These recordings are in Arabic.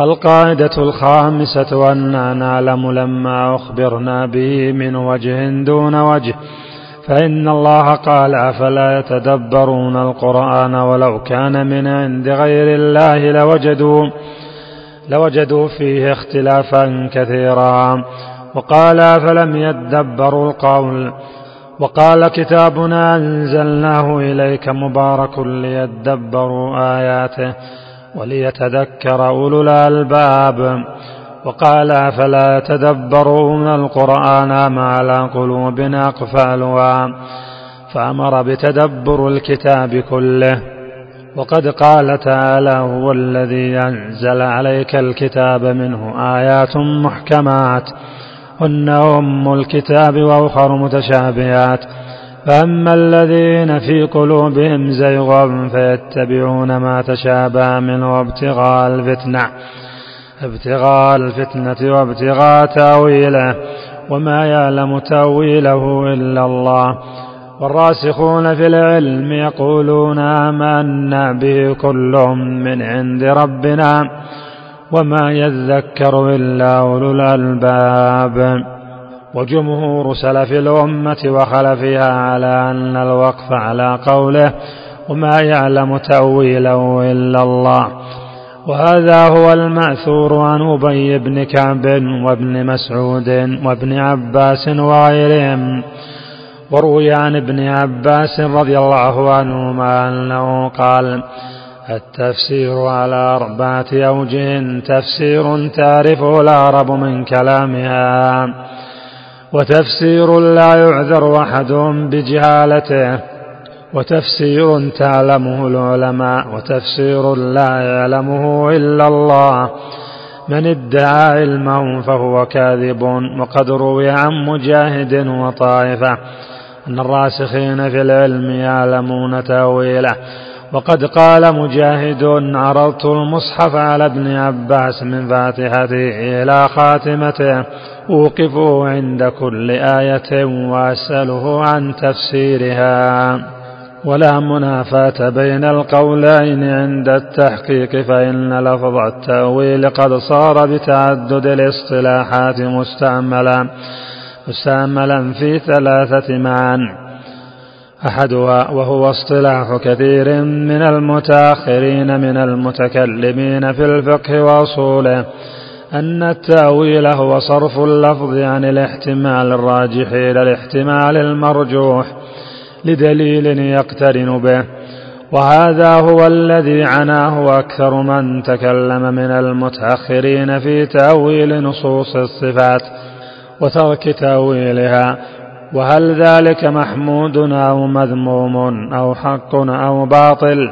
القاعدة الخامسة أننا نعلم لما أخبرنا به من وجه دون وجه فإن الله قال أفلا يتدبرون القرآن ولو كان من عند غير الله لوجدوا لوجدوا فيه اختلافا كثيرا. وقال أفلم يدبروا القول؟ وقال كتابنا أنزلناه إليك مبارك ليدبروا آياته. وليتذكر أولو الألباب. وقال أفلا يتدبرون القرآن ما على قلوب أقفالها؟ فأمر بتدبر الكتاب كله. وقد قال تعالى هو الذي أنزل عليك الكتاب منه آيات محكمات هن أم الكتاب وأخر متشابهات. فأما الذين في قلوبهم زيغ فيتبعون ما تشابه منه ابتغاء الفتنة ابتغاء الفتنة وابتغاء تأويله وما يعلم تأويله إلا الله. والراسخون في العلم يقولون آمنا به كل من عند ربنا وما يذكر إلا أولو الألباب. وجمهور سلف الأمة وخلفها على أن الوقف على قوله وما يعلم تأويله إلا الله. وهذا هو المأثور عن أبي بن كعب وابن مسعود وابن عباس وغيرهم. وروي عن ابن عباس رضي الله عنهما أنه قال التفسير على أربعة أوجه تفسير تعرفه العرب من كلامها. وتفسير لا يعذر أحد بجهالته وتفسير تعلمه العلماء وتفسير لا يعلمه إلا الله. من ادعى علمه فهو كاذب وقد روي عن مجاهد وطائفة أن الراسخين في العلم يعلمون تأويله. وقد قال مجاهد عرضت المصحف على ابن عباس من فاتحته إلى خاتمته. أوقف عند كل آية وأسأله عن تفسيرها. ولا منافاة بين القولين عند التحقيق فإن لفظ التأويل قد صار بتعدد الاصطلاحات مستعملا مستعملا في ثلاثة معان أحدها وهو اصطلاح كثير من المتأخرين من المتكلمين في الفقه وأصوله. أن التأويل هو صرف اللفظ عن الاحتمال الراجح إلى الاحتمال المرجوح لدليل يقترن به. وهذا هو الذي عناه أكثر من تكلم من المتأخرين في تأويل نصوص الصفات وترك تأويلها. وهل ذلك محمود أو مذموم أو حق أو باطل؟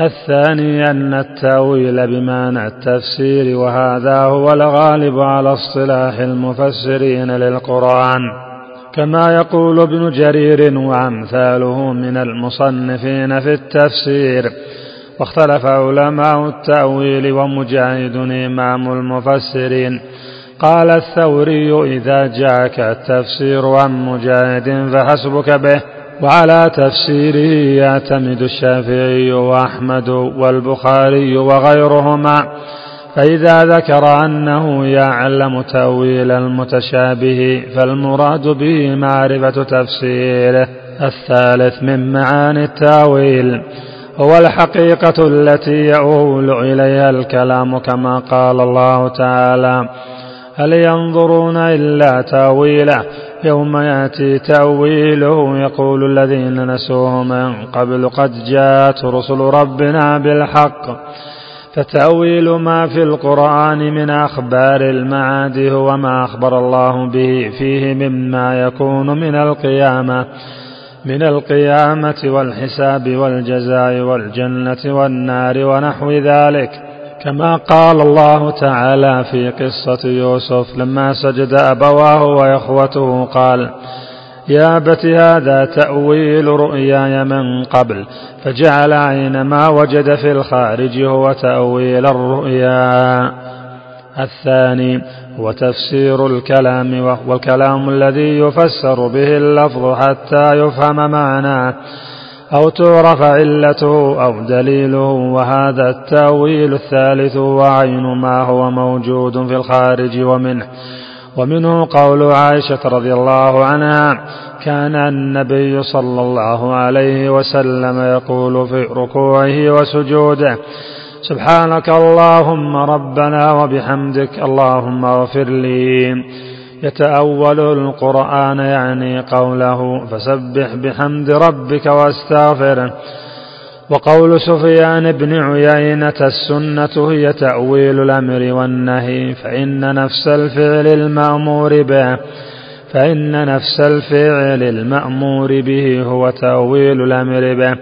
الثاني أن التأويل بمعنى التفسير وهذا هو الغالب على اصطلاح المفسرين للقرآن. كما يقول ابن جرير وأمثاله من المصنفين في التفسير واختلف علماء التأويل ومجاهد إمام المفسرين. قال الثوري إذا جاءك التفسير عن مجاهد فحسبك به وعلى تفسيره يعتمد الشافعي وأحمد والبخاري وغيرهما. فإذا ذكر أنه يعلم تأويل المتشابه فالمراد به معرفة تفسيره الثالث من معاني التأويل. هو الحقيقة التي يؤول إليها الكلام كما قال الله تعالى هل ينظرون إلا تاويله يوم يأتي تأويله يقول الذين نسوه من قبل قد جاءت رسل ربنا بالحق. فتأويل ما في القرآن من أخبار المعاد هو ما أخبر الله به فيه مما يكون من القيامة من القيامة والحساب والجزاء والجنة والنار ونحو ذلك. كما قال الله تعالى في قصة يوسف لما سجد أبواه وإخوته قال يا أبت هذا تأويل رؤياي من قبل فجعل عين ما وجد في الخارج هو تأويل الرؤيا. الثاني هو تفسير الكلام والكلام الذي يفسر به اللفظ حتى يفهم معناه. أو تعرف علته أو دليله وهذا التأويل الثالث وعين ما هو موجود في الخارج ومنه. ومنه قول عائشة رضي الله عنها كان النبي صلى الله عليه وسلم يقول في ركوعه وسجوده سبحانك اللهم ربنا وبحمدك اللهم اغفر لي. يتأول القرآن يعني قوله فسبح بحمد ربك واستغفره. وقول سفيان بن عيينة السنة هي تأويل الأمر والنهي فإن نفس الفعل المأمور به فإن نفس الفعل المأمور به هو تأويل الأمر به.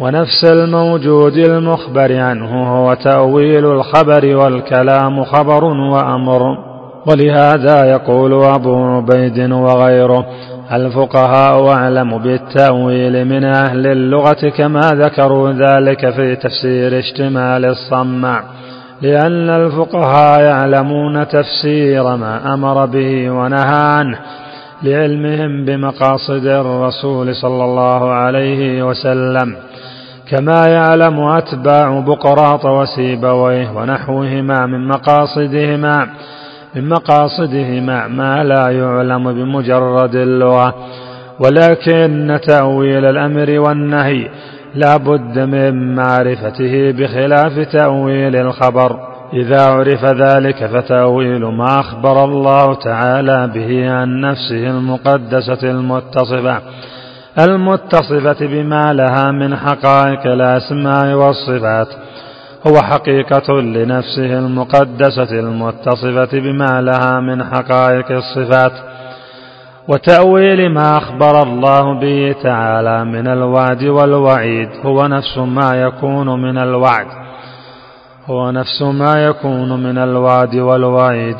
ونفس الموجود المخبر عنه هو تأويل الخبر والكلام خبر وأمر. ولهذا يقول أبو عبيد وغيره الفقهاء أعلم بالتأويل من أهل اللغة كما ذكروا ذلك في تفسير اشتمال الصمع؟ لأن الفقهاء يعلمون تفسير ما أمر به ونهى عنه لعلمهم بمقاصد الرسول صلى الله عليه وسلم. كما يعلم أتباع بقراط وسيبويه ونحوهما من مقاصدهما. من مقاصدهما ما لا يعلم بمجرد اللغة ولكن تأويل الأمر والنهي لا بد من معرفته بخلاف تأويل الخبر. إذا عرف ذلك فتأويل ما أخبر الله تعالى به عن نفسه المقدسة المتصفة المتصفة بما لها من حقائق الأسماء والصفات. هو حقيقة لنفسه المقدسة المتصفة بما لها من حقائق الصفات وتأويل ما أخبر الله به تعالى من الوعد والوعيد. هو نفس ما يكون من الوعد. هو نفس ما يكون من الوعد والوعيد.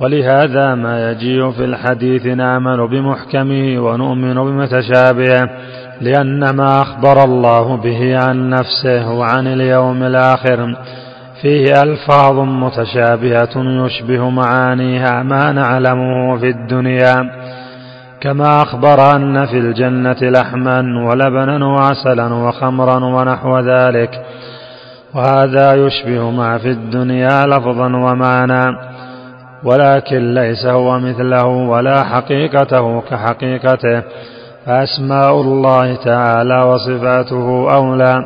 ولهذا ما يجيء في الحديث نامن بمحكمه ونؤمن بمتشابهه. لأن ما أخبر الله به عن نفسه وعن اليوم الآخر. فيه ألفاظ متشابهة يشبه معانيها ما نعلمه في الدنيا. كما أخبر أن في الجنة لحما ولبنا وعسلا وخمرا ونحو ذلك. وهذا يشبه ما في الدنيا لفظا ومعنى. ولكن ليس هو مثله ولا حقيقته كحقيقته. فأسماء الله تعالى وصفاته أولى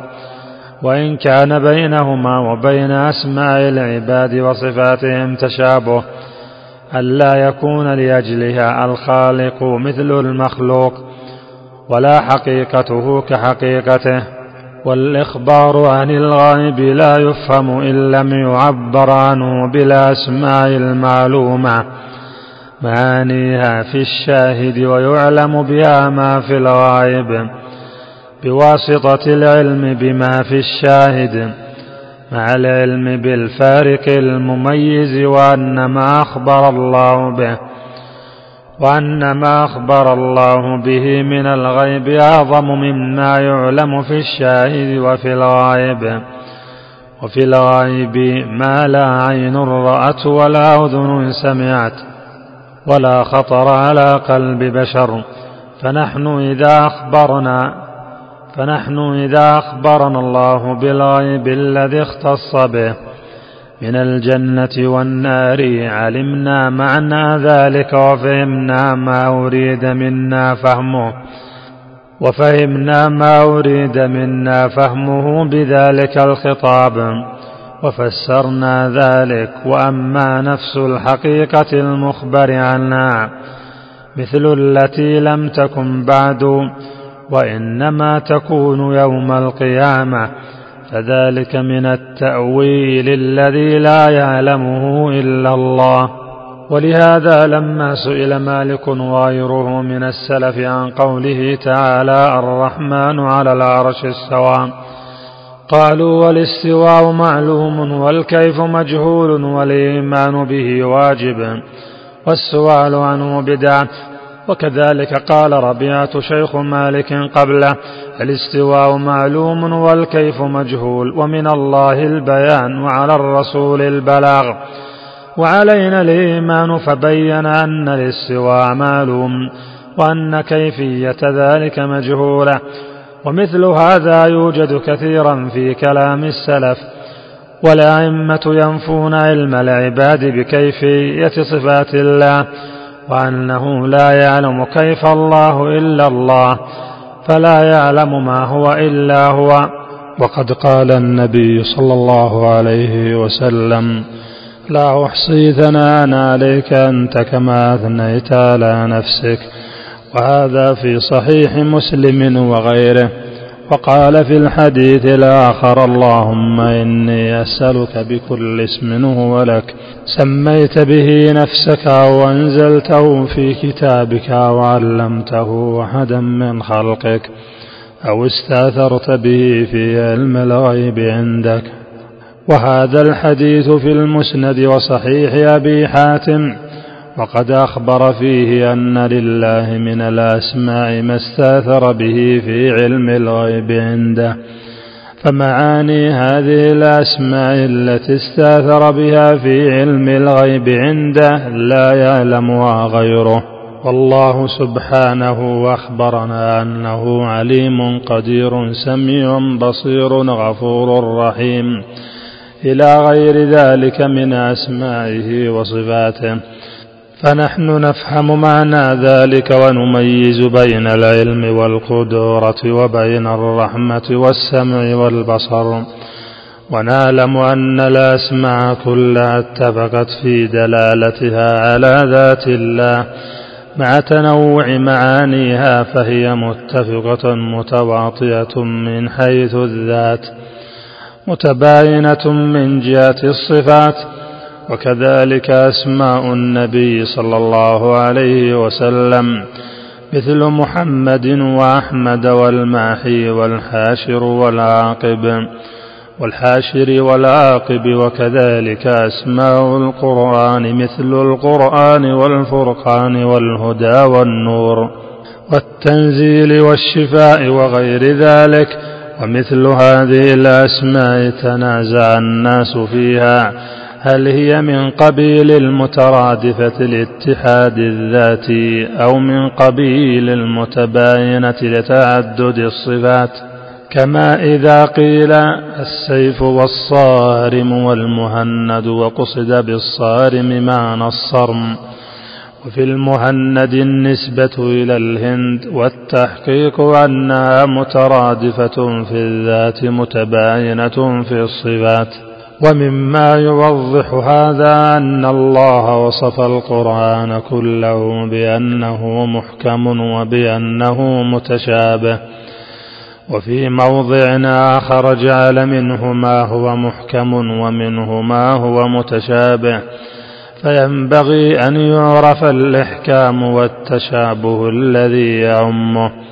وإن كان بينهما وبين أسماء العباد وصفاتهم تشابه ألا يكون لأجلها الخالق مثل المخلوق ولا حقيقته كحقيقته والإخبار عن الغائب لا يفهم إن لم يعبر عنه بالأسماء المعلومة. معانيها في الشاهد ويعلم بها ما في الغائب بواسطة العلم بما في الشاهد مع العلم بالفارق المميز وأن ما أخبر الله به وأن ما أخبر الله به من الغيب أعظم مما يعلم في الشاهد وفي الغائب. وفي الغائب ما لا عين رأت ولا أذن سمعت. ولا خطر على قلب بشر. فنحن إذا أخبرنا فنحن إذا أخبرنا الله بالغيب الذي اختص به من الجنة والنار علمنا معنى ذلك وفهمنا ما أريد منا فهمه. وفهمنا ما أريد منا فهمه بذلك الخطاب. وفسرنا ذلك وأما نفس الحقيقة المخبر عنها مثل التي لم تكن بعد وإنما تكون يوم القيامة فذلك من التأويل الذي لا يعلمه إلا الله. ولهذا لما سئل مالك وغيره من السلف عن قوله تعالى الرحمن على العرش استوى. قالوا والاستواء معلوم والكيف مجهول والإيمان به واجب والسؤال عنه بدعة وكذلك قال ربيعة شيخ مالك قبله الاستواء معلوم والكيف مجهول ومن الله البيان وعلى الرسول البلاغ. وعلينا الإيمان فبين أن الاستواء معلوم وأن كيفية ذلك مجهولة. ومثل هذا يوجد كثيرا في كلام السلف والأئمة ينفون علم العباد بكيفية صفات الله وأنه لا يعلم كيف الله إلا الله فلا يعلم ما هو إلا هو. وقد قال النبي صلى الله عليه وسلم لا أحصي ثناء عليك أنت كما أثنيت على نفسك وهذا في صحيح مسلم وغيره. وقال في الحديث الآخر اللهم إني أسألك بكل اسم هو لك. سميت به نفسك أو أنزلته في كتابك أو علمته أحدا من خلقك. أو استأثرت به في علم الغيب عندك. وهذا الحديث في المسند وصحيح أبي حاتم. وقد أخبر فيه أن لله من الأسماء ما استاثر به في علم الغيب عنده. فمعاني هذه الأسماء التي استاثر بها في علم الغيب عنده لا يعلمها غيره. والله سبحانه أخبرنا أنه عليم قدير سميع بصير غفور رحيم. إلى غير ذلك من أسمائه وصفاته. فنحن نفهم معنى ذلك ونميز بين العلم والقدرة وبين الرحمة والسمع والبصر. ونعلم أن الأسماء كلها اتفقت في دلالتها على ذات الله. مع تنوع معانيها فهي متفقة متواطئة من حيث الذات متباينة من جهة الصفات. وكذلك أسماء النبي صلى الله عليه وسلم مثل محمد وأحمد والماحي والحاشر والعاقب والحاشر والعاقب وكذلك أسماء القرآن مثل القرآن والفرقان والهدى والنور والتنزيل والشفاء وغير ذلك ومثل هذه الأسماء تنازع الناس فيها هل هي من قبيل المترادفة لاتحاد الذاتي أو من قبيل المتباينة لتعدد الصفات؟ كما إذا قيل السيف والصارم والمهند وقصد بالصارم معنى الصرم وفي المهند النسبة إلى الهند والتحقيق أنها مترادفة في الذات متباينة في الصفات. ومما يوضح هذا أن الله وصف القرآن كله بأنه محكم وبأنه متشابه. وفي موضع آخر جعل منه ما هو محكم ومنه ما هو متشابه. فينبغي أن يعرف الإحكام والتشابه الذي يعمه.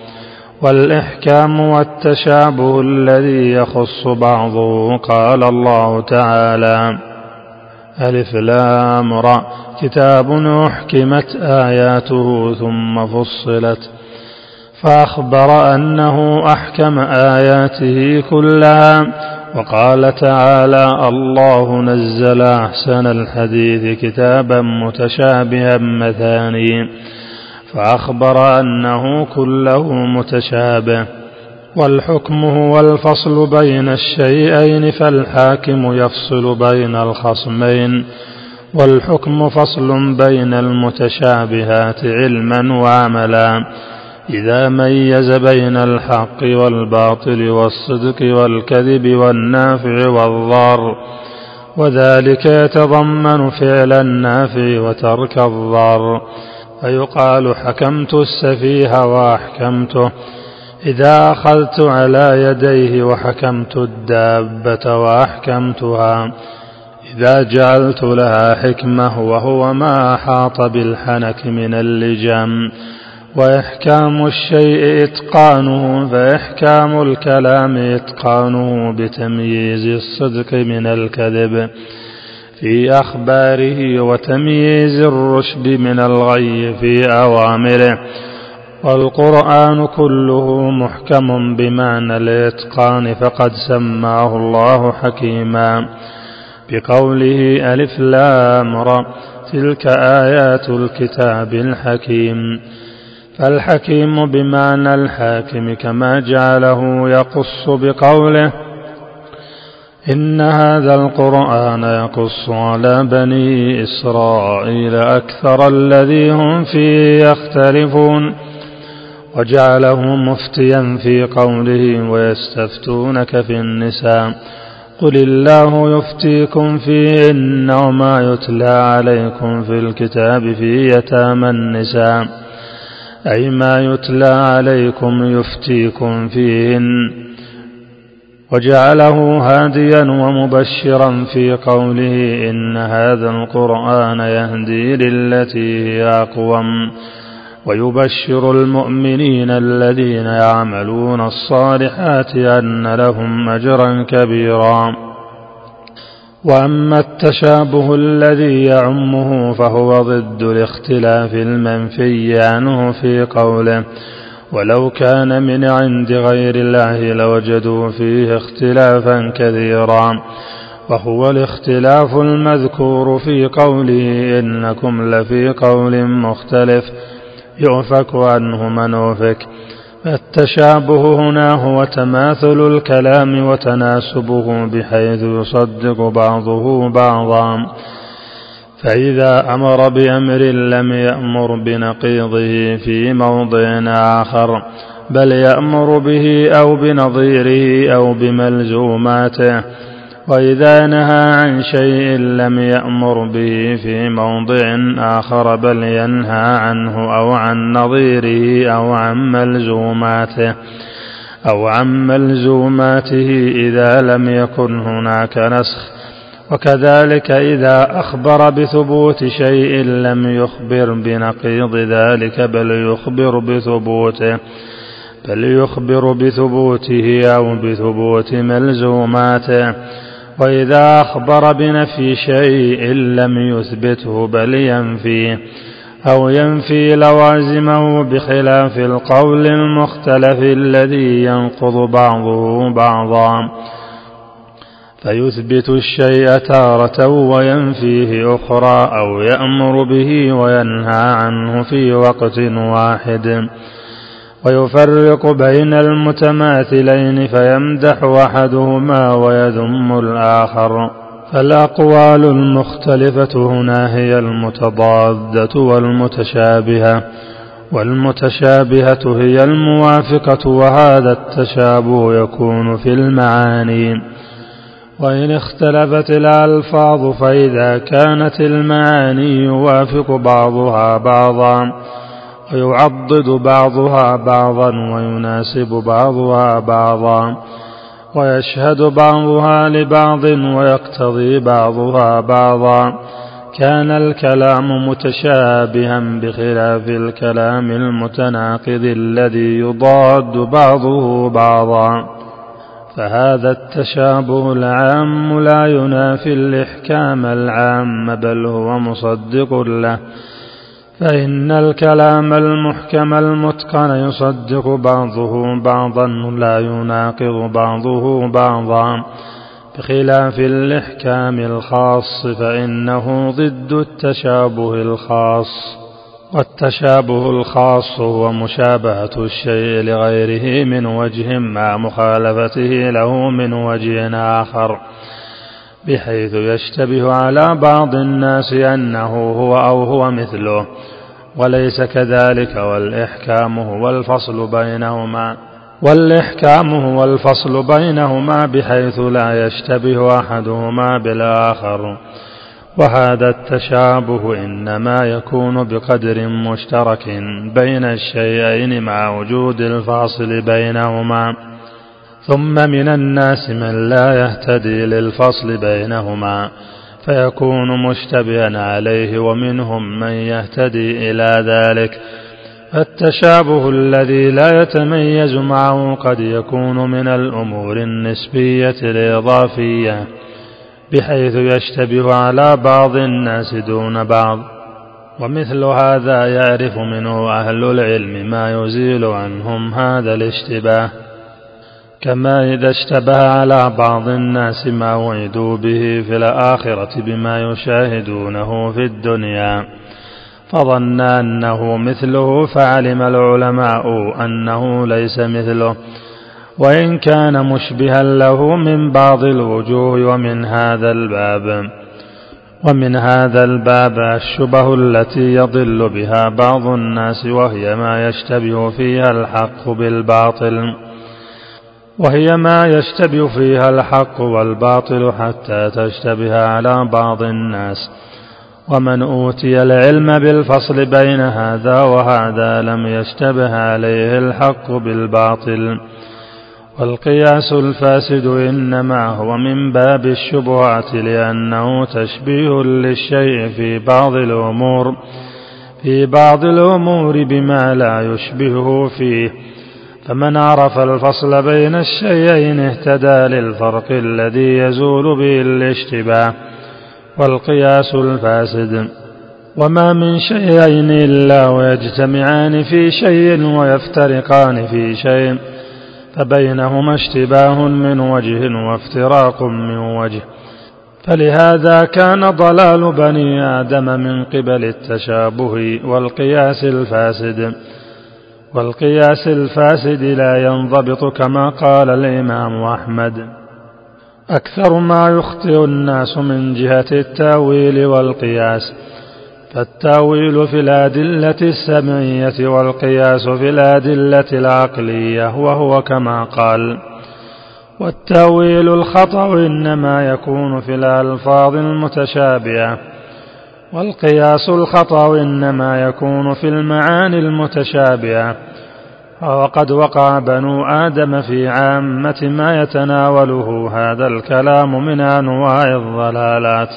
والإحكام والتشابه الذي يخص بعضه قال الله تعالى ألف لام را كتاب أحكمت آياته ثم فصلت فأخبر أنه أحكم آياته كلها وقال تعالى الله نزل أحسن الحديث كتابا متشابها مثاني. فأخبر أنه كله متشابه والحكم هو الفصل بين الشيئين فالحاكم يفصل بين الخصمين والحكم فصل بين المتشابهات علما وعملا إذا ميز بين الحق والباطل والصدق والكذب والنافع والضار وذلك يتضمن فعل النافع وترك الضار فيقال حكمت السفيه وأحكمته. إذا أخذت على يديه وحكمت الدابة وأحكمتها. إذا جعلت لها حكمة وهو ما أحاط بالحنك من اللجام وإحكام الشيء إتقانه فإحكام الكلام إتقانه بتمييز الصدق من الكذب. في أخباره وتمييز الرشد من الغي في أوامره. والقرآن كله محكم بمعنى الإتقان فقد سماه الله حكيما. بقوله ألف لام را تلك آيات الكتاب الحكيم. فالحكيم بمعنى الحاكم كما جعله يقص بقوله إن هذا القرآن يقص على بني إسرائيل أكثر الذي هم فيه يختلفون وجعله مفتيا في قوله ويستفتونك في النساء. قل الله يفتيكم فيهن وما يتلى عليكم في الكتاب في يتامى النساء. أي ما يتلى عليكم يفتيكم فيهن. وجعله هاديا ومبشرا في قوله إن هذا القرآن يهدي للتي هي أقوم. ويبشر المؤمنين الذين يعملون الصالحات أن لهم أجرا كبيرا. وأما التشابه الذي يعمه فهو ضد الاختلاف المنفي عنه في قوله ولو كان من عند غير الله لوجدوا فيه اختلافا كثيرا. وهو الاختلاف المذكور في قوله إنكم لفي قول مختلف يؤفك عنه من أوفك. التشابه هنا هو تماثل الكلام وتناسبه بحيث يصدق بعضه بعضا. فإذا أمر بأمر لم يأمر بنقيضه في موضع آخر بل يأمر به أو بنظيره أو بملزوماته. وإذا نهى عن شيء لم يأمر به في موضع آخر بل ينهى عنه أو عن نظيره أو عن ملزوماته. أو عن ملزوماته إذا لم يكن هناك نسخ. وكذلك إذا أخبر بثبوت شيء لم يخبر بنقيض ذلك بل يخبر بثبوته بل يخبر بثبوته أو بثبوت ملزوماته. وإذا أخبر بنفي شيء لم يثبته بل ينفيه أو ينفي لوازمه بخلاف القول المختلف الذي ينقض بعضه بعضا. فيثبت الشيء تارة وينفيه أخرى أو يأمر به وينهى عنه في وقت واحد. ويفرق بين المتماثلين فيمدح أحدهما ويذم الآخر. فالأقوال المختلفة هنا هي المتضادة والمتشابهة. والمتشابهة هي الموافقة وهذا التشابه يكون في المعاني. وإن اختلفت الألفاظ فإذا كانت المعاني يوافق بعضها بعضا ويعضد بعضها بعضا ويناسب بعضها بعضا ويشهد بعضها لبعض ويقتضي بعضها بعضا. كان الكلام متشابها بخلاف الكلام المتناقض الذي يضاد بعضه بعضا. فهذا التشابه العام لا ينافي الإحكام العام بل هو مصدق له. فإن الكلام المحكم المتقن يصدق بعضه بعضا لا يناقض بعضه بعضا. بخلاف الإحكام الخاص فإنه ضد التشابه الخاص. والتشابه الخاص هو مشابهة الشيء لغيره من وجه مع مخالفته له من وجه آخر بحيث يشتبه على بعض الناس أنه هو أو هو مثله وليس كذلك والإحكام هو الفصل بينهما والإحكام هو الفصل بينهما بحيث لا يشتبه أحدهما بالآخر. وهذا التشابه إنما يكون بقدر مشترك بين الشيئين مع وجود الفاصل بينهما. ثم من الناس من لا يهتدي للفصل بينهما فيكون مشتبها عليه ومنهم من يهتدي إلى ذلك. التشابه الذي لا يتميز معه قد يكون من الأمور النسبية الإضافية. بحيث يشتبه على بعض الناس دون بعض. ومثل هذا يعرف منه أهل العلم ما يزيل عنهم هذا الاشتباه. كما إذا اشتبه على بعض الناس ما وعدوا به في الآخرة بما يشاهدونه في الدنيا. فظن أنه مثله فعلم العلماء أنه ليس مثله. وإن كان مشبها له من بعض الوجوه ومن هذا الباب ومن هذا الباب الشبه التي يضل بها بعض الناس وهي ما يشتبه فيها الحق بالباطل وهي ما يشتبه فيها الحق والباطل حتى تشتبه على بعض الناس. ومن أوتي العلم بالفصل بين هذا وهذا لم يشتبه عليه الحق بالباطل. والقياس الفاسد إنما هو من باب الشبهات لأنه تشبيه للشيء في بعض الأمور في بعض الأمور بما لا يشبهه فيه. فمن عرف الفصل بين الشيئين اهتدى للفرق الذي يزول به الاشتباه والقياس الفاسد. وما من شيئين إلا ويجتمعان في شيء ويفترقان في شيء. فبينهما اشتباه من وجه وافتراق من وجه. فلهذا كان ضلال بني آدم من قبل التشابه والقياس الفاسد. والقياس الفاسد لا ينضبط كما قال الإمام أحمد. أكثر ما يخطئ الناس من جهة التأويل والقياس. فالتاويل في الأدلة السمعية والقياس في الأدلة العقلية وهو كما قال والتأويل الخطأ إنما يكون في الألفاظ المتشابهة والقياس الخطأ إنما يكون في المعاني المتشابهة. وقد وقع بنو آدم في عامة ما يتناوله هذا الكلام من أنواع الضلالات.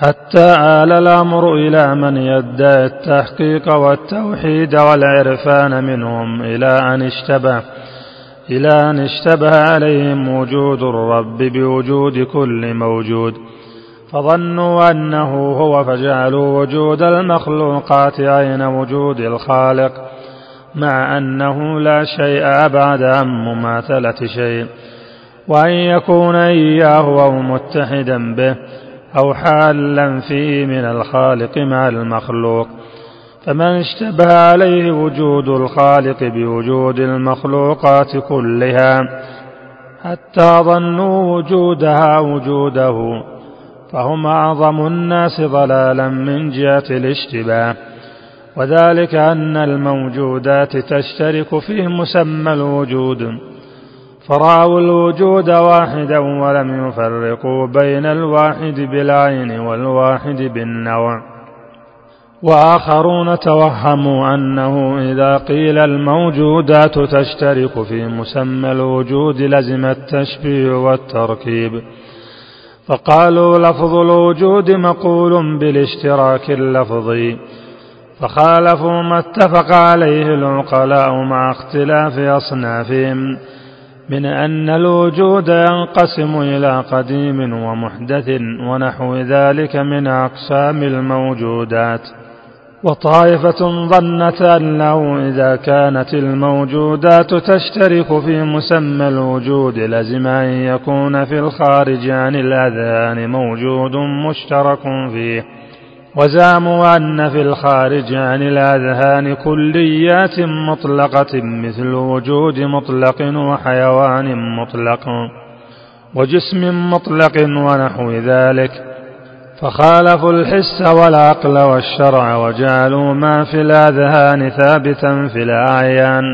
حتى آل الأمر إلى من يدعي التحقيق والتوحيد والعرفان منهم إلى أن اشتبه إلى أن اشتبه عليهم وجود الرب بوجود كل موجود. فظنوا أنه هو فجعلوا وجود المخلوقات عين وجود الخالق مع أنه لا شيء أبعد عن مماثلة شيء. وأن يكون إياه أو متحدا به أو حالا فيه من الخالق مع المخلوق فمن اشتبه عليه وجود الخالق بوجود المخلوقات كلها حتى ظنوا وجودها وجوده فهم أعظم الناس ضلالا من جهة الاشتباه. وذلك أن الموجودات تشترك في مسمى الوجود. فرأوا الوجود واحدا ولم يفرقوا بين الواحد بالعين والواحد بالنوع. وآخرون توهموا أنه إذا قيل الموجودات تشترك في مسمى الوجود لزم التشبيه والتركيب. فقالوا لفظ الوجود مقول بالاشتراك اللفظي. فخالفوا ما اتفق عليه العقلاء مع اختلاف أصنافهم. من أن الوجود ينقسم إلى قديم ومحدث ونحو ذلك من أقسام الموجودات. وطائفة ظنت أنه إذا كانت الموجودات تشترك في مسمى الوجود لزم أن يكون في الخارج عن الأذهان موجود مشترك فيه. وزعموا أن في الخارج عن الأذهان كليات مطلقة مثل وجود مطلق وحيوان مطلق وجسم مطلق ونحو ذلك. فخالفوا الحس والعقل والشرع وجعلوا ما في الأذهان ثابتا في الأعيان.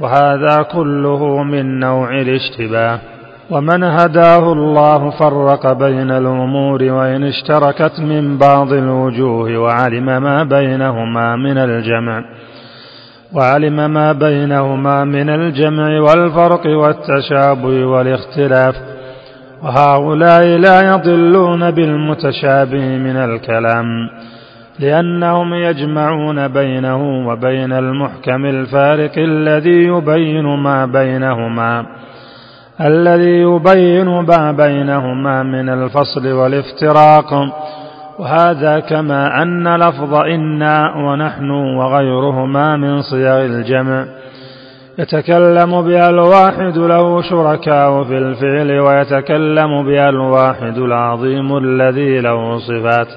وهذا كله من نوع الاشتباه. ومن هداه الله فرق بين الأمور وإن اشتركت من بعض الوجوه وعلم ما بينهما من الجمع وعلم ما بينهما من الجمع والفرق والتشابه والاختلاف وهؤلاء لا يضلون بالمتشابه من الكلام لأنهم يجمعون بينه وبين المحكم الفارق الذي يبين ما بينهما. الذي يبين ما بينهما من الفصل والافتراق. وهذا كما أن لفظ إنا ونحن وغيرهما من صيغ الجمع. يتكلم بها الواحد له شركاء في الفعل ويتكلم بها الواحد العظيم الذي له صفات.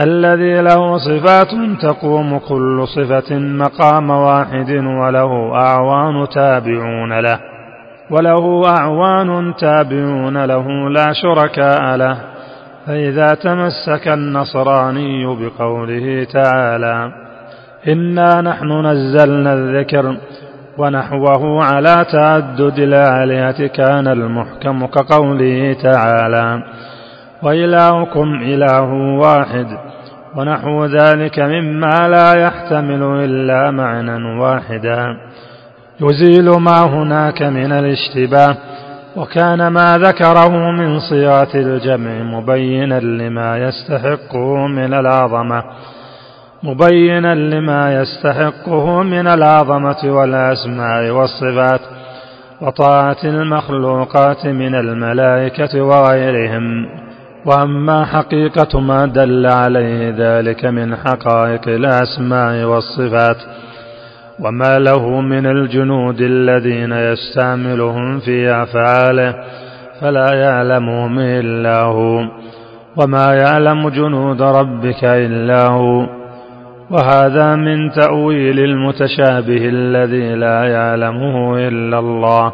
الذي له صفات تقوم كل صفة مقام واحد وله أعوان تابعون له. وله أعوان تابعون له لا شركاء له. فإذا تمسك النصراني بقوله تعالى إنا نحن نزلنا الذكر ونحوه على تعدد الآلهة كان المحكم كقوله تعالى وإلهكم إله واحد ونحو ذلك مما لا يحتمل إلا معنى واحدا. يزيل ما هناك من الاشتباه وكان ما ذكره من صيغة الجمع مبينا لما يستحقه من العظمة. مبينا لما يستحقه من العظمة والأسماء والصفات وطاعة المخلوقات من الملائكة وغيرهم. وأما حقيقة ما دل عليه ذلك من حقائق الأسماء والصفات وما له من الجنود الذين يستعملهم في أفعاله فلا يعلمهم إلا هو وما يعلم جنود ربك إلا هو. وهذا من تأويل المتشابه الذي لا يعلمه إلا الله.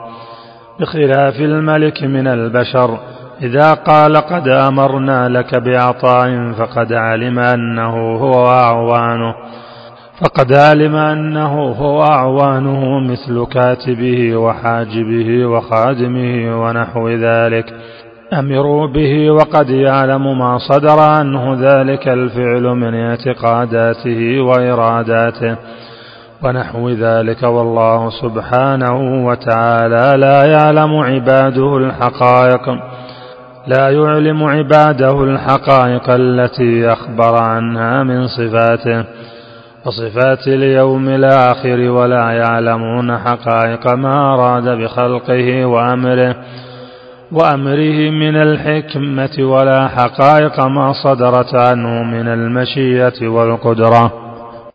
بخلاف الملك من البشر إذا قال قد أمرنا لك بعطاء فقد علم أنه هو أعوانه فقد علم أنه هو أعوانه مثل كاتبه وحاجبه وخادمه ونحو ذلك. أمروا به وقد يعلم ما صدر عنه ذلك الفعل من اعتقاداته وإراداته ونحو ذلك. والله سبحانه وتعالى لا يعلم عباده الحقائق لا يعلم عباده الحقائق التي أخبر عنها من صفاته. وصفات اليوم الآخر ولا يعلمون حقائق ما أراد بخلقه وأمره وأمره من الحكمة ولا حقائق ما صدرت عنه من المشيئة والقدرة.